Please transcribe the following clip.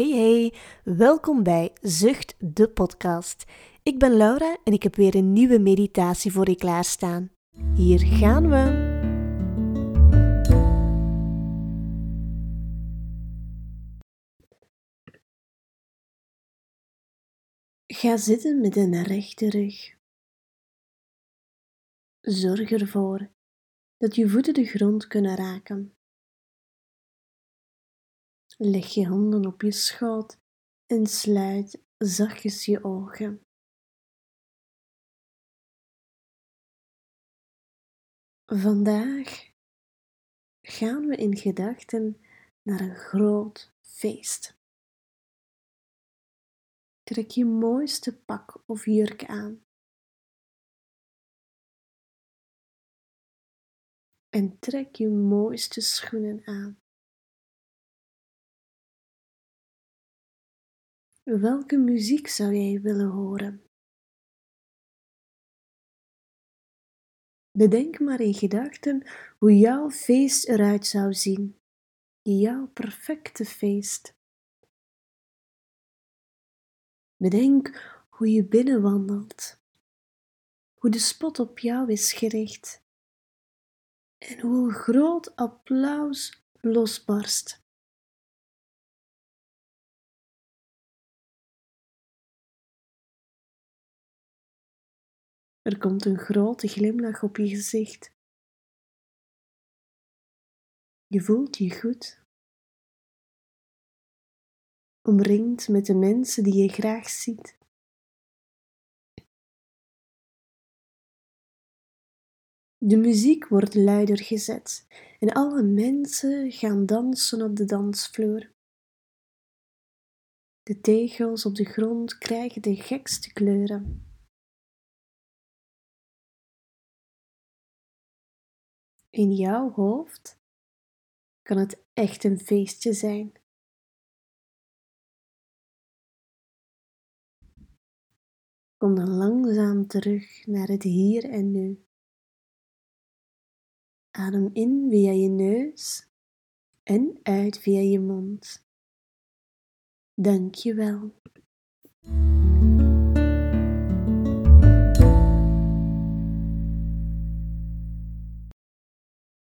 Hey hey, welkom bij Zucht de podcast. Ik ben Laura en ik heb weer een nieuwe meditatie voor je klaarstaan. Hier gaan we. Ga zitten met een rechte rug. Zorg ervoor dat je voeten de grond kunnen raken. Leg je handen op je schoot en sluit zachtjes je ogen. Vandaag gaan we in gedachten naar een groot feest. Trek je mooiste pak of jurk aan. En trek je mooiste schoenen aan. Welke muziek zou jij willen horen? Bedenk maar in gedachten hoe jouw feest eruit zou zien. Jouw perfecte feest. Bedenk hoe je binnenwandelt, hoe de spot op jou is gericht en hoe een groot applaus losbarst. Er komt een grote glimlach op je gezicht. Je voelt je goed, omringd met de mensen die je graag ziet. De muziek wordt luider gezet en alle mensen gaan dansen op de dansvloer. De tegels op de grond krijgen de gekste kleuren. In jouw hoofd kan het echt een feestje zijn. Kom dan langzaam terug naar het hier en nu. Adem in via je neus en uit via je mond. Dank je wel.